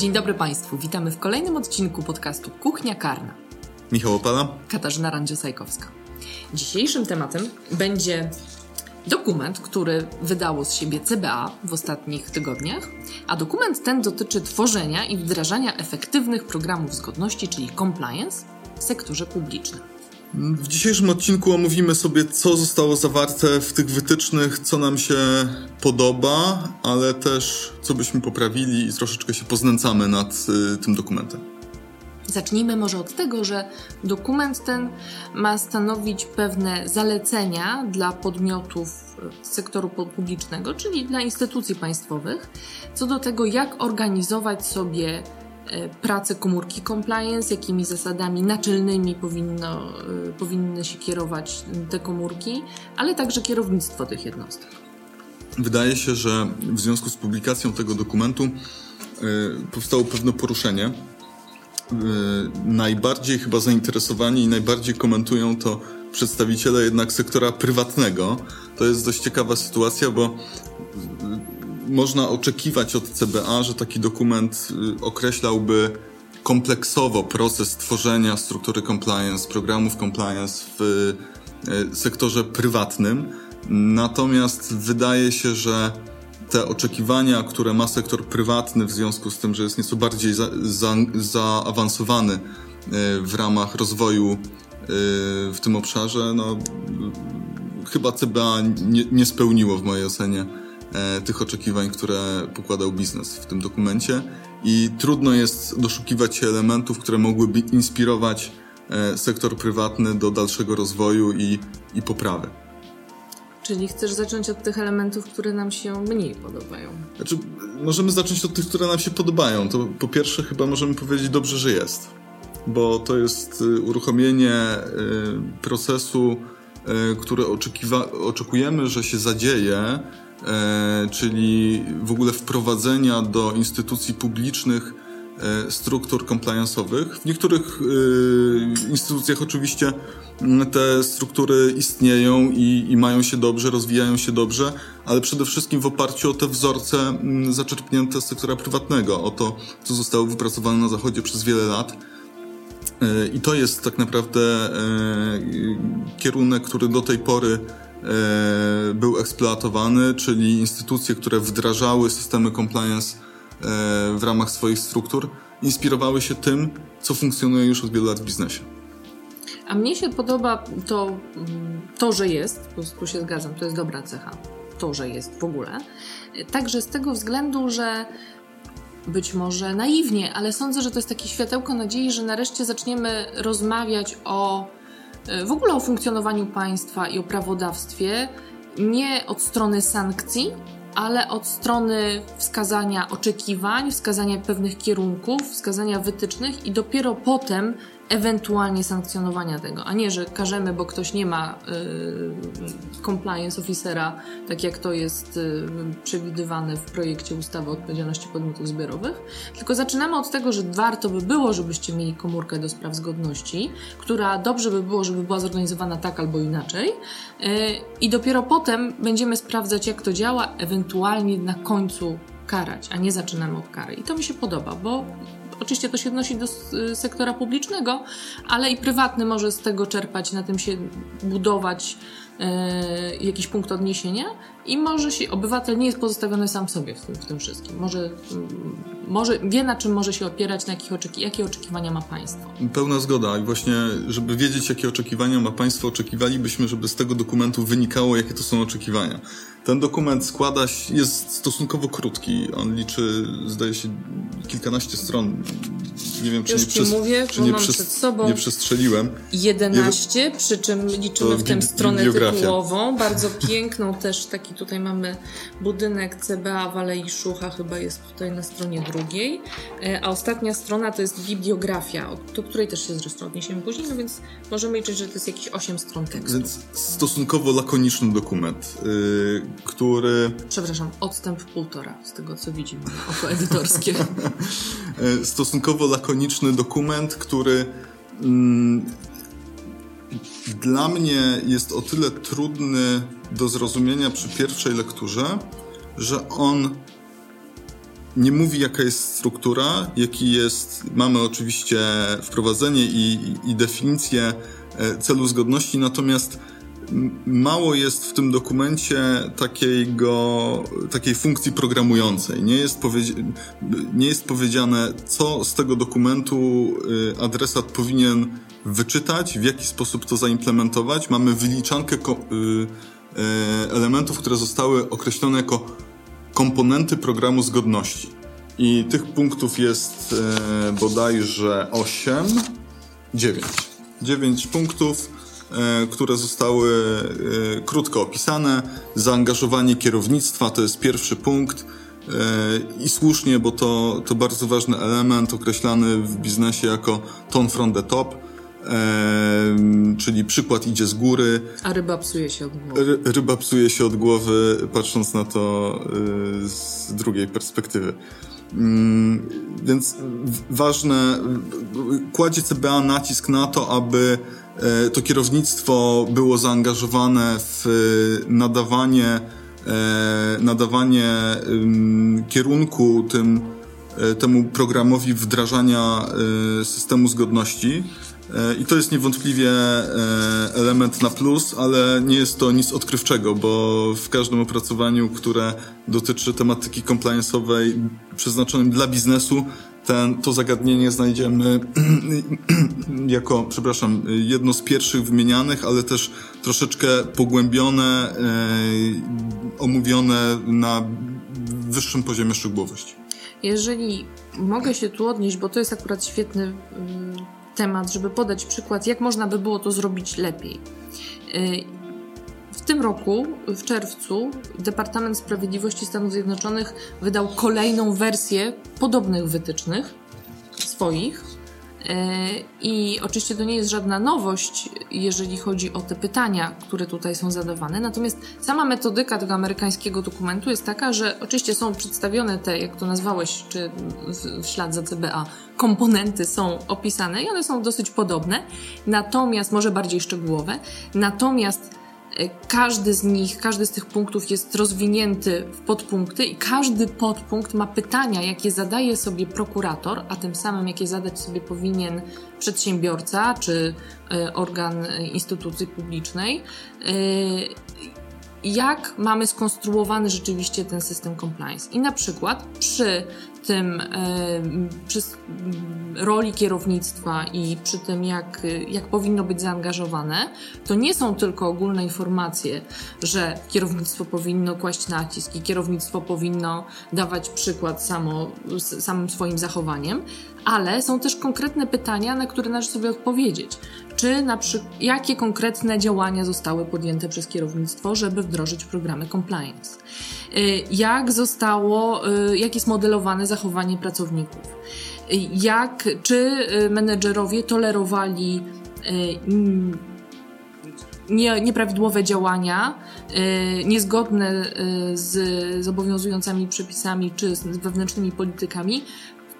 Dzień dobry Państwu. Witamy w kolejnym odcinku podcastu Kuchnia Karna. Michał Opala. Katarzyna Randziosajkowska. Dzisiejszym tematem będzie dokument, który wydało z siebie CBA w ostatnich tygodniach, a dokument ten dotyczy tworzenia i wdrażania efektywnych programów zgodności, czyli compliance w sektorze publicznym. W dzisiejszym odcinku omówimy sobie, co zostało zawarte w tych wytycznych, co nam się podoba, ale też co byśmy poprawili i troszeczkę się poznęcamy nad y, tym dokumentem. Zacznijmy może od tego, że dokument ten ma stanowić pewne zalecenia dla podmiotów sektoru publicznego, czyli dla instytucji państwowych, co do tego, jak organizować sobie e, pracę komórki compliance, jakimi zasadami naczelnymi powinno, e, powinny się kierować te komórki, ale także kierownictwo tych jednostek. Wydaje się, że w związku z publikacją tego dokumentu y, powstało pewne poruszenie. Najbardziej chyba zainteresowani i najbardziej komentują to przedstawiciele jednak sektora prywatnego. To jest dość ciekawa sytuacja, bo można oczekiwać od CBA, że taki dokument y, określałby kompleksowo proces tworzenia struktury compliance, programów compliance w y, sektorze prywatnym. Natomiast wydaje się, że te oczekiwania, które ma sektor prywatny w związku z tym, że jest nieco bardziej za, za, zaawansowany y, w ramach rozwoju w tym obszarze, no, chyba CBA nie, nie spełniło w mojej ocenie tych oczekiwań, które pokładał biznes w tym dokumencie i trudno jest doszukiwać się elementów, które mogłyby inspirować e, sektor prywatny do dalszego rozwoju i, i poprawy. Czyli chcesz zacząć od tych elementów, które nam się mniej podobają? Znaczy, możemy zacząć od tych, które nam się podobają. To po pierwsze chyba możemy powiedzieć dobrze, że jest. Bo to jest y, uruchomienie y, procesu, y, który oczekiwa- oczekujemy, że się zadzieje, czyli w ogóle wprowadzenia do instytucji publicznych struktur compliance'owych. W niektórych instytucjach oczywiście te struktury istnieją i, i, mają się dobrze, rozwijają się dobrze, ale przede wszystkim w oparciu o te wzorce zaczerpnięte z sektora prywatnego, o to, co zostało wypracowane na Zachodzie przez wiele lat. I to jest tak naprawdę kierunek, który do tej pory był eksploatowany, czyli instytucje, które wdrażały systemy compliance w ramach swoich struktur, inspirowały się tym, co funkcjonuje już od wielu lat w biznesie. A mnie się podoba to, to że jest, po prostu się zgadzam, to jest dobra cecha, to, że jest w ogóle. Także z tego względu, że być może naiwnie, ale sądzę, że to jest takie światełko nadziei, że nareszcie zaczniemy rozmawiać o w ogóle o funkcjonowaniu państwa i o prawodawstwie nie od strony sankcji, ale od strony wskazania oczekiwań, wskazania pewnych kierunków, wskazania wytycznych i dopiero potem ewentualnie sankcjonowania tego, a nie, że każemy, bo ktoś nie ma y, compliance officera, tak jak to jest y, przewidywane w projekcie ustawy o odpowiedzialności podmiotów zbiorowych, tylko zaczynamy od tego, że warto by było, żebyście mieli komórkę do spraw zgodności, która dobrze by było, żeby była zorganizowana tak albo inaczej y, i dopiero potem będziemy sprawdzać, jak to działa, ewentualnie na końcu karać, a nie zaczynamy od kary. I to mi się podoba, bo Oczywiście to się odnosi do sektora publicznego, ale i prywatny może z tego czerpać, na tym się budować e, jakiś punkt odniesienia i może się, obywatel nie jest pozostawiony sam sobie w tym, w tym wszystkim. Może, może wie, na czym może się opierać, na jakich oczeki, jakie oczekiwania ma państwo. Pełna zgoda. I właśnie, żeby wiedzieć, jakie oczekiwania ma państwo, oczekiwalibyśmy, żeby z tego dokumentu wynikało, jakie to są oczekiwania. Ten dokument składa się, jest stosunkowo krótki. On liczy, zdaje się, kilkanaście stron, nie wiem, czy Już nie, przez, mówię, czy nie, przez, przed sobą nie przestrzeliłem. 11, przy czym liczymy w tym stronę tytułową. Bardzo piękną też, taki tutaj mamy budynek CBA w Alei Szucha, chyba jest tutaj na stronie drugiej. E, A ostatnia strona to jest bibliografia, do której też się zresztą odniesiemy później, no więc możemy liczyć, że to jest jakieś 8 stron tekstu. Więc stosunkowo lakoniczny dokument, yy, który Przepraszam, odstęp półtora z tego, co widzimy oko edytorskie. E, stosunkowo lakoniczny dokument, który mm, dla mnie jest o tyle trudny do zrozumienia przy pierwszej lekturze, że on nie mówi jaka jest struktura, jaki jest, mamy oczywiście wprowadzenie i, i, definicję e, celu zgodności, natomiast mało jest w tym dokumencie takiego, takiej funkcji programującej. Nie jest, nie jest powiedziane, co z tego dokumentu y, adresat powinien wyczytać, w jaki sposób to zaimplementować. Mamy wyliczankę y, y, elementów, które zostały określone jako komponenty programu zgodności. I tych punktów jest bodajże 8, 9. 9 punktów, które zostały e, krótko opisane. Zaangażowanie kierownictwa to jest pierwszy punkt. E, I słusznie, bo to, to bardzo ważny element określany w biznesie jako tone from the top, e, czyli przykład idzie z góry, A ryba psuje się od głowy. Ry, ryba psuje się od głowy, patrząc na to z drugiej perspektywy. Mm, więc ważne, kładzie CBA nacisk na to, aby e, to kierownictwo było zaangażowane w y, nadawanie, e, nadawanie kierunku tym, e, temu programowi wdrażania e, systemu zgodności. E, I to jest niewątpliwie e, element na plus, ale nie jest to nic odkrywczego, bo w każdym opracowaniu, które dotyczy tematyki compliance'owej przeznaczonym dla biznesu, ten, to zagadnienie znajdziemy jako, przepraszam, jedno z pierwszych wymienianych, ale też troszeczkę pogłębione, e, omówione na wyższym poziomie szczegółowości. Jeżeli mogę się tu odnieść, bo to jest akurat świetny mm, temat, żeby podać przykład, jak można by było to zrobić lepiej. Tym roku, w czerwcu, Departament Sprawiedliwości Stanów Zjednoczonych wydał kolejną wersję podobnych wytycznych swoich. E, I oczywiście to nie jest żadna nowość, jeżeli chodzi o te pytania, które tutaj są zadawane. Natomiast sama metodyka tego amerykańskiego dokumentu jest taka, że oczywiście są przedstawione te, jak to nazwałeś, czy w- ślad za CBA, komponenty są opisane i one są dosyć podobne, natomiast może bardziej szczegółowe. Natomiast każdy z nich, każdy z tych punktów jest rozwinięty w podpunkty i każdy podpunkt ma pytania, jakie zadaje sobie prokurator, a tym samym jakie zadać sobie powinien przedsiębiorca czy e, organ e, instytucji publicznej. E, jak mamy skonstruowany rzeczywiście ten system compliance. I na przykład przy tym, e, przy s- m, roli kierownictwa i przy tym, jak, jak powinno być zaangażowane, to nie są tylko ogólne informacje, że kierownictwo powinno kłaść nacisk i kierownictwo powinno dawać przykład samo, samym swoim zachowaniem, ale są też konkretne pytania, na które należy sobie odpowiedzieć. Czy na przykład, jakie konkretne działania zostały podjęte przez kierownictwo, żeby wdrożyć programy compliance? Y, Jak zostało, y, jak jest modelowane zachowanie pracowników? Y, Jak, czy menedżerowie tolerowali nie, nieprawidłowe działania, niezgodne z, obowiązującymi przepisami czy z wewnętrznymi politykami,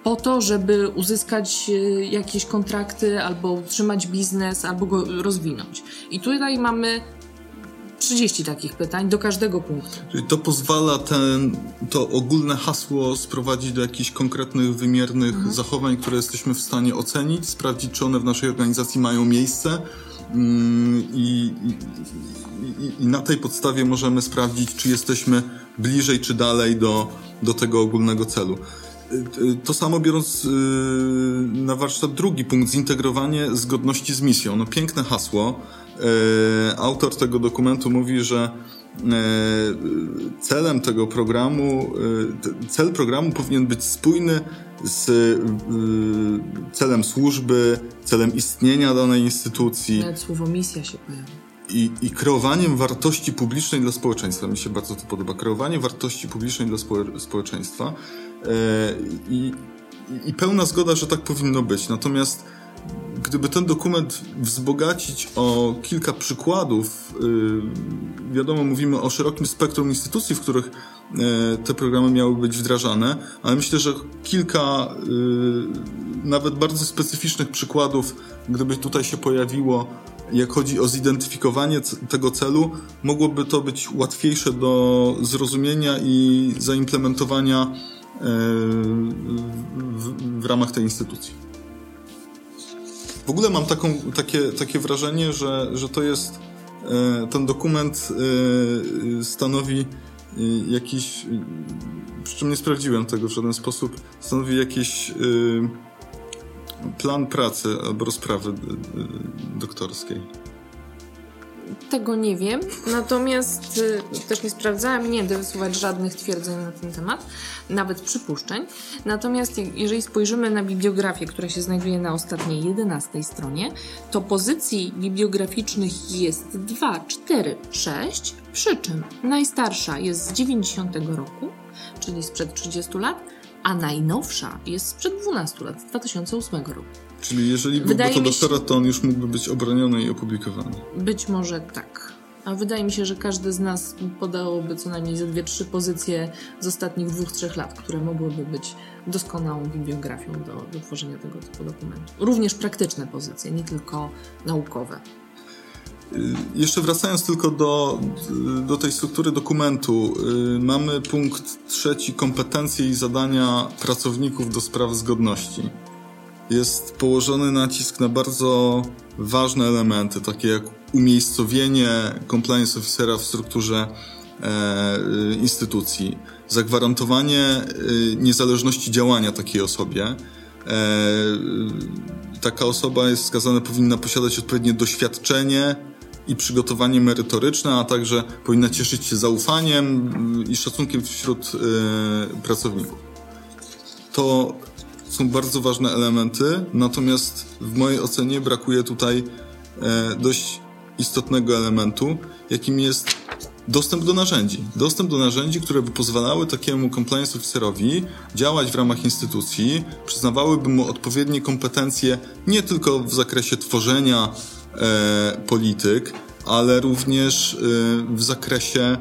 po to, żeby uzyskać jakieś kontrakty, albo utrzymać biznes, albo go rozwinąć. I tutaj mamy 30 takich pytań do każdego punktu. Czyli to pozwala ten, to ogólne hasło sprowadzić do jakichś konkretnych, wymiernych zachowań, które jesteśmy w stanie ocenić, sprawdzić, czy one w naszej organizacji mają miejsce. Mm, I, i, i, na tej podstawie możemy sprawdzić, czy jesteśmy bliżej, czy dalej do, do tego ogólnego celu. To samo biorąc y, na warsztat drugi punkt, zintegrowanie zgodności z misją. No piękne hasło. Y, Autor tego dokumentu mówi, że celem tego programu, cel programu powinien być spójny z celem służby, celem istnienia danej instytucji. Nawet słowo misja się pojawia i, i kreowaniem wartości publicznej dla społeczeństwa. Mi się bardzo to podoba. Kreowanie wartości publicznej dla spo, społeczeństwa e, i, i pełna zgoda, że tak powinno być. Natomiast gdyby ten dokument wzbogacić o kilka przykładów, yy, wiadomo, mówimy o szerokim spektrum instytucji, w których yy, te programy miały być wdrażane, ale myślę, że kilka yy, nawet bardzo specyficznych przykładów, gdyby tutaj się pojawiło, jak chodzi o zidentyfikowanie tego celu, mogłoby to być łatwiejsze do zrozumienia i zaimplementowania w, w ramach tej instytucji. W ogóle mam taką, takie, takie wrażenie, że, że to jest e, ten dokument e, stanowi jakiś, przy czym nie sprawdziłem tego w żaden sposób, stanowi jakieś plan pracy albo rozprawy doktorskiej? Tego nie wiem, natomiast y, też nie sprawdzałam nie wysuwać żadnych twierdzeń na ten temat, nawet przypuszczeń. Natomiast jeżeli spojrzymy na bibliografię, która się znajduje na ostatniej 11 stronie, to pozycji bibliograficznych jest 2, 4, 6, przy czym najstarsza jest z 90 roku, czyli sprzed 30 lat, a najnowsza jest sprzed 12 lat, z 2008 roku. Czyli jeżeli byłby Wydaje to doktorat, to on już mógłby być obroniony i opublikowany. Być może tak. A wydaje mi się, że każdy z nas podałoby co najmniej ze dwie, trzy pozycje z ostatnich dwóch, trzech lat, które mogłyby być doskonałą bibliografią do, do tworzenia tego typu dokumentu. Również praktyczne pozycje, nie tylko naukowe. Y, jeszcze wracając tylko do, do tej struktury dokumentu, y, mamy punkt trzeci kompetencje i zadania pracowników do spraw zgodności. Jest położony nacisk na bardzo ważne elementy, takie jak umiejscowienie compliance officera w strukturze e, instytucji, zagwarantowanie e, niezależności działania takiej osobie. E, taka osoba jest wskazana, powinna posiadać odpowiednie doświadczenie, i przygotowanie merytoryczne, a także powinna cieszyć się zaufaniem i szacunkiem wśród pracowników. To są bardzo ważne elementy, natomiast w mojej ocenie brakuje tutaj y, dość istotnego elementu, jakim jest dostęp do narzędzi. Dostęp do narzędzi, które by pozwalały takiemu compliance officerowi działać w ramach instytucji, przyznawałyby mu odpowiednie kompetencje nie tylko w zakresie tworzenia e, polityk, ale również e, w zakresie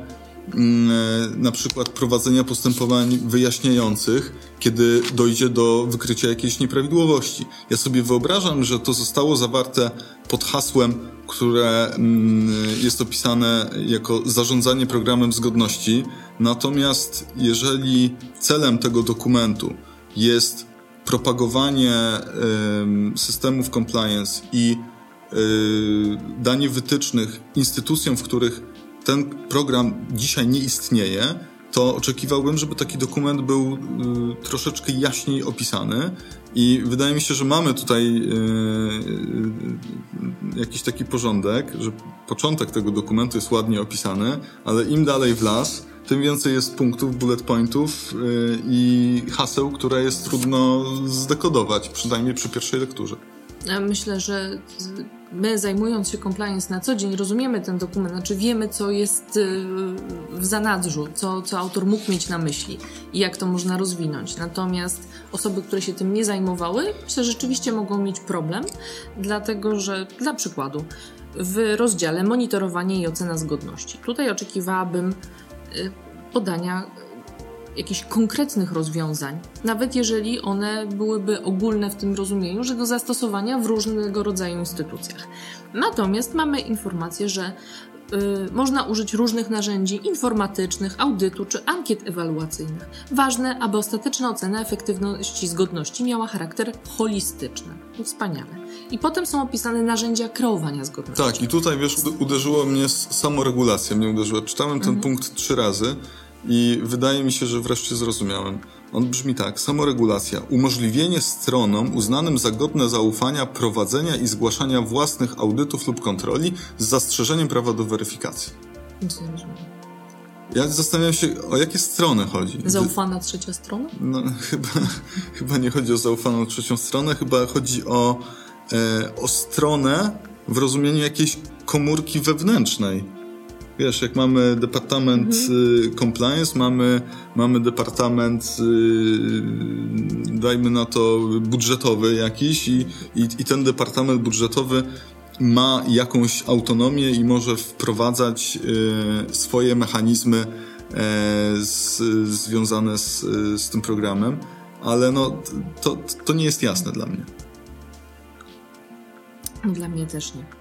mm, e, na przykład prowadzenia postępowań wyjaśniających, kiedy dojdzie do wykrycia jakiejś nieprawidłowości. Ja sobie wyobrażam, że to zostało zawarte pod hasłem, które mm, jest opisane jako zarządzanie programem zgodności. Natomiast jeżeli celem tego dokumentu jest propagowanie systemów compliance i Y, danie wytycznych instytucjom, w których ten program dzisiaj nie istnieje, to oczekiwałbym, żeby taki dokument był y, troszeczkę jaśniej opisany. I wydaje mi się, że mamy tutaj y, jakiś taki porządek, że początek tego dokumentu jest ładnie opisany, ale im dalej w las, tym więcej jest punktów, bullet pointów i haseł, które jest trudno zdekodować, przynajmniej przy pierwszej lekturze. Myślę, że my zajmując się compliance na co dzień rozumiemy ten dokument, znaczy wiemy, co jest y, w zanadrzu, co, co autor mógł mieć na myśli i jak to można rozwinąć. Natomiast osoby, które się tym nie zajmowały, myślę, że rzeczywiście mogą mieć problem, dlatego że dla przykładu w rozdziale monitorowanie i ocena zgodności. Tutaj oczekiwałabym y, podania jakichś konkretnych rozwiązań, nawet jeżeli one byłyby ogólne w tym rozumieniu, że do zastosowania w różnego rodzaju instytucjach. Natomiast mamy informację, że y, można użyć różnych narzędzi informatycznych, audytu czy ankiet ewaluacyjnych. Ważne, aby ostateczna ocena efektywności zgodności miała charakter holistyczny. Wspaniale. I potem są opisane narzędzia kreowania zgodności. Tak, i tutaj wiesz, uderzyło mnie samoregulacja, mnie uderzyła. Czytałem ten mhm. punkt trzy razy i wydaje mi się, że wreszcie zrozumiałem. On brzmi tak: samoregulacja, umożliwienie stronom uznanym za godne zaufania prowadzenia i zgłaszania własnych audytów lub kontroli z zastrzeżeniem prawa do weryfikacji. Nic nie rozumiem. Ja zastanawiam się, o jakie strony chodzi. Zaufana trzecia strona? No, chyba, chyba nie chodzi o zaufaną trzecią stronę, chyba chodzi o, e, o stronę w rozumieniu jakiejś komórki wewnętrznej. Wiesz, jak mamy departament mhm. compliance, mamy, mamy departament, y, dajmy na to, budżetowy jakiś i, i, i ten departament budżetowy ma jakąś autonomię i może wprowadzać y, swoje mechanizmy e, z, związane z, z tym programem, ale no, to, to nie jest jasne dla mnie. Dla mnie też nie.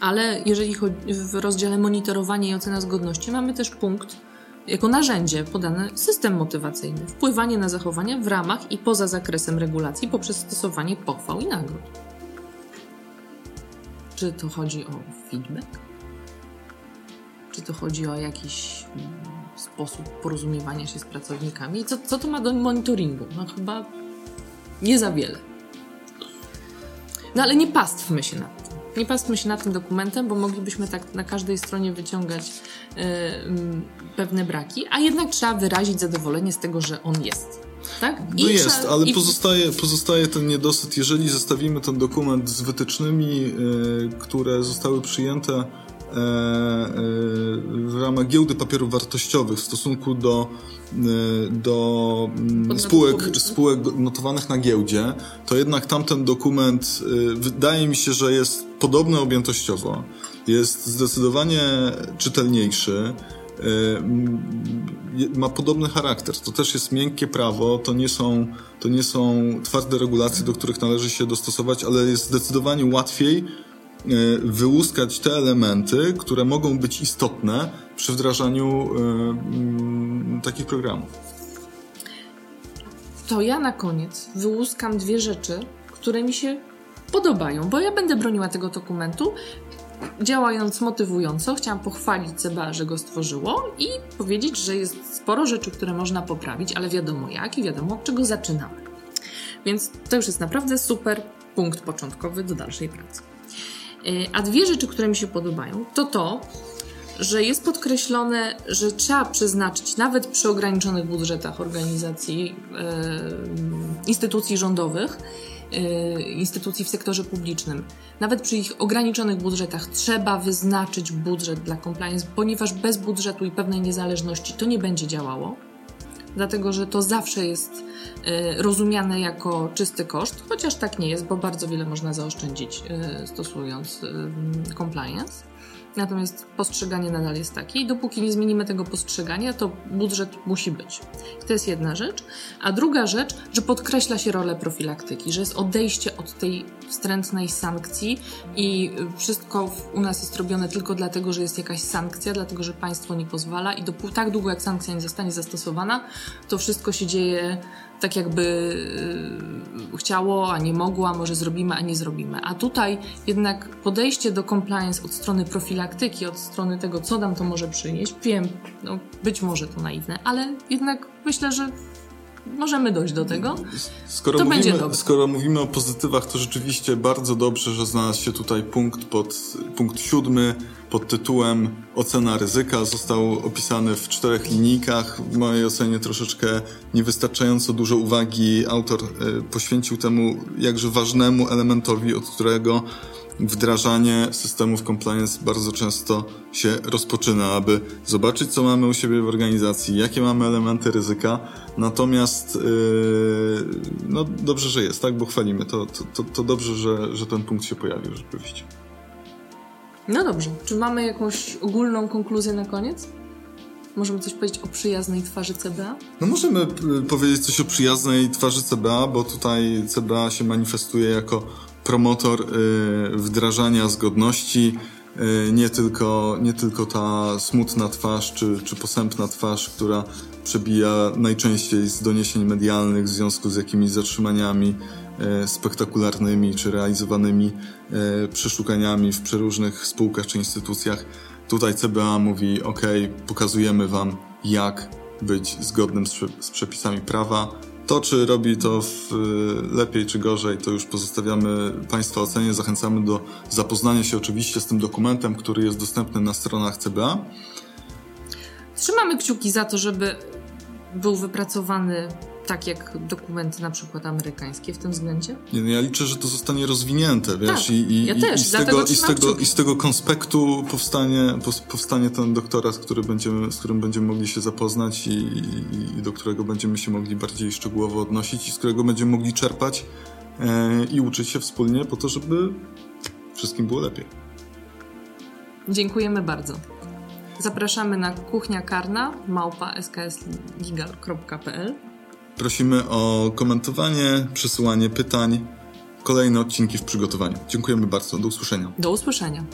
Ale jeżeli chodzi w rozdziale monitorowanie i ocena zgodności, mamy też punkt jako narzędzie podane system motywacyjny, wpływanie na zachowania w ramach i poza zakresem regulacji poprzez stosowanie pochwał i nagród. Czy to chodzi o feedback? Czy to chodzi o jakiś mm, sposób porozumiewania się z pracownikami? Co, co to ma do monitoringu? No chyba nie za wiele. No ale nie pastwmy się tym. Nie pastwmy się nad tym dokumentem, bo moglibyśmy tak na każdej stronie wyciągać yy, pewne braki, a jednak trzeba wyrazić zadowolenie z tego, że on jest. Tak? no jest, ale i... pozostaje, pozostaje ten niedosyt, jeżeli zestawimy ten dokument z wytycznymi, yy, które zostały przyjęte w ramach giełdy papierów wartościowych w stosunku do, do mm, spółek, spółek notowanych na giełdzie, to jednak tamten dokument wydaje mi się, że jest podobny objętościowo, jest zdecydowanie czytelniejszy, ma podobny charakter. To też jest miękkie prawo, to nie, są, to nie są twarde regulacje, do których należy się dostosować, ale jest zdecydowanie łatwiej wyłuskać te elementy, które mogą być istotne przy wdrażaniu y, mm, takich programów. To ja na koniec wyłuskam dwie rzeczy, które mi się podobają, bo ja będę broniła tego dokumentu, działając motywująco, chciałam pochwalić CBA, że go stworzyło i powiedzieć, że jest sporo rzeczy, które można poprawić, ale wiadomo jak i wiadomo od czego zaczynamy. Więc to już jest naprawdę super punkt początkowy do dalszej pracy. E, a dwie rzeczy, które mi się podobają, to to, że jest podkreślone, że trzeba przeznaczyć nawet przy ograniczonych budżetach organizacji, yy, instytucji rządowych, Y, instytucji w sektorze publicznym, nawet przy ich ograniczonych budżetach, trzeba wyznaczyć budżet dla compliance, ponieważ bez budżetu i pewnej niezależności to nie będzie działało. Dlatego, że to zawsze jest y, rozumiane jako czysty koszt, chociaż tak nie jest, bo bardzo wiele można zaoszczędzić y, stosując compliance. Natomiast postrzeganie nadal jest takie i dopóki nie zmienimy tego postrzegania, to budżet musi być. To jest jedna rzecz. A druga rzecz, że podkreśla się rolę profilaktyki, że jest odejście od tej wstrętnej sankcji i wszystko u nas jest robione tylko dlatego, że jest jakaś sankcja, dlatego, że państwo nie pozwala i dopóki, tak długo jak sankcja nie zostanie zastosowana, to wszystko się dzieje tak jakby y, chciało, a nie mogło, a może zrobimy, a nie zrobimy. A tutaj jednak podejście do compliance od strony profilaktyki, od strony tego, co nam to może przynieść, wiem, no, być może to naiwne, ale jednak myślę, że możemy dojść do tego. Skoro, to mówimy, będzie dobrze. skoro mówimy o pozytywach, to rzeczywiście bardzo dobrze, że znalazł się tutaj punkt pod punkt siódmy pod tytułem Ocena ryzyka. Został opisany w czterech linijkach. W mojej ocenie troszeczkę niewystarczająco dużo uwagi autor e, poświęcił temu jakże ważnemu elementowi, od którego wdrażanie systemów compliance bardzo często się rozpoczyna, aby zobaczyć, co mamy u siebie w organizacji, jakie mamy elementy ryzyka. Natomiast yy, no dobrze, że jest, tak? Bo chwalimy. To, to, to dobrze, że, że ten punkt się pojawił rzeczywiście. No dobrze. Czy mamy jakąś ogólną konkluzję na koniec? Możemy coś powiedzieć o przyjaznej twarzy CBA? No możemy y, powiedzieć coś o przyjaznej twarzy CBA, bo tutaj CBA się manifestuje jako promotor y, wdrażania zgodności, y, nie tylko, nie tylko ta smutna twarz czy, czy posępna twarz, która przebija najczęściej z doniesień medialnych w związku z jakimiś zatrzymaniami y, spektakularnymi czy realizowanymi przeszukaniami w przeróżnych spółkach czy instytucjach. Tutaj CBA mówi: OK, pokazujemy Wam, jak być zgodnym z, z przepisami prawa, to, czy robi to w, y, lepiej czy gorzej, to już pozostawiamy Państwa ocenie. Zachęcamy do zapoznania się oczywiście z tym dokumentem, który jest dostępny na stronach CBA. Trzymamy kciuki za to, żeby był wypracowany tak jak dokumenty na przykład amerykańskie w tym względzie? Nie, no ja liczę, że to zostanie rozwinięte, wiesz, tak, i, i, ja też, i, z tego, i, z tego, i z tego konspektu powstanie, powstanie ten doktorat, który będziemy, z którym będziemy mogli się zapoznać i, i, do którego będziemy się mogli bardziej szczegółowo odnosić i z którego będziemy mogli czerpać e, i uczyć się wspólnie po to, żeby wszystkim było lepiej. Dziękujemy bardzo. Zapraszamy na kuchnia karna małpa sksgigal.pl Prosimy o komentowanie, przesyłanie pytań. Kolejne odcinki w przygotowaniu. Dziękujemy bardzo. Do usłyszenia. Do usłyszenia.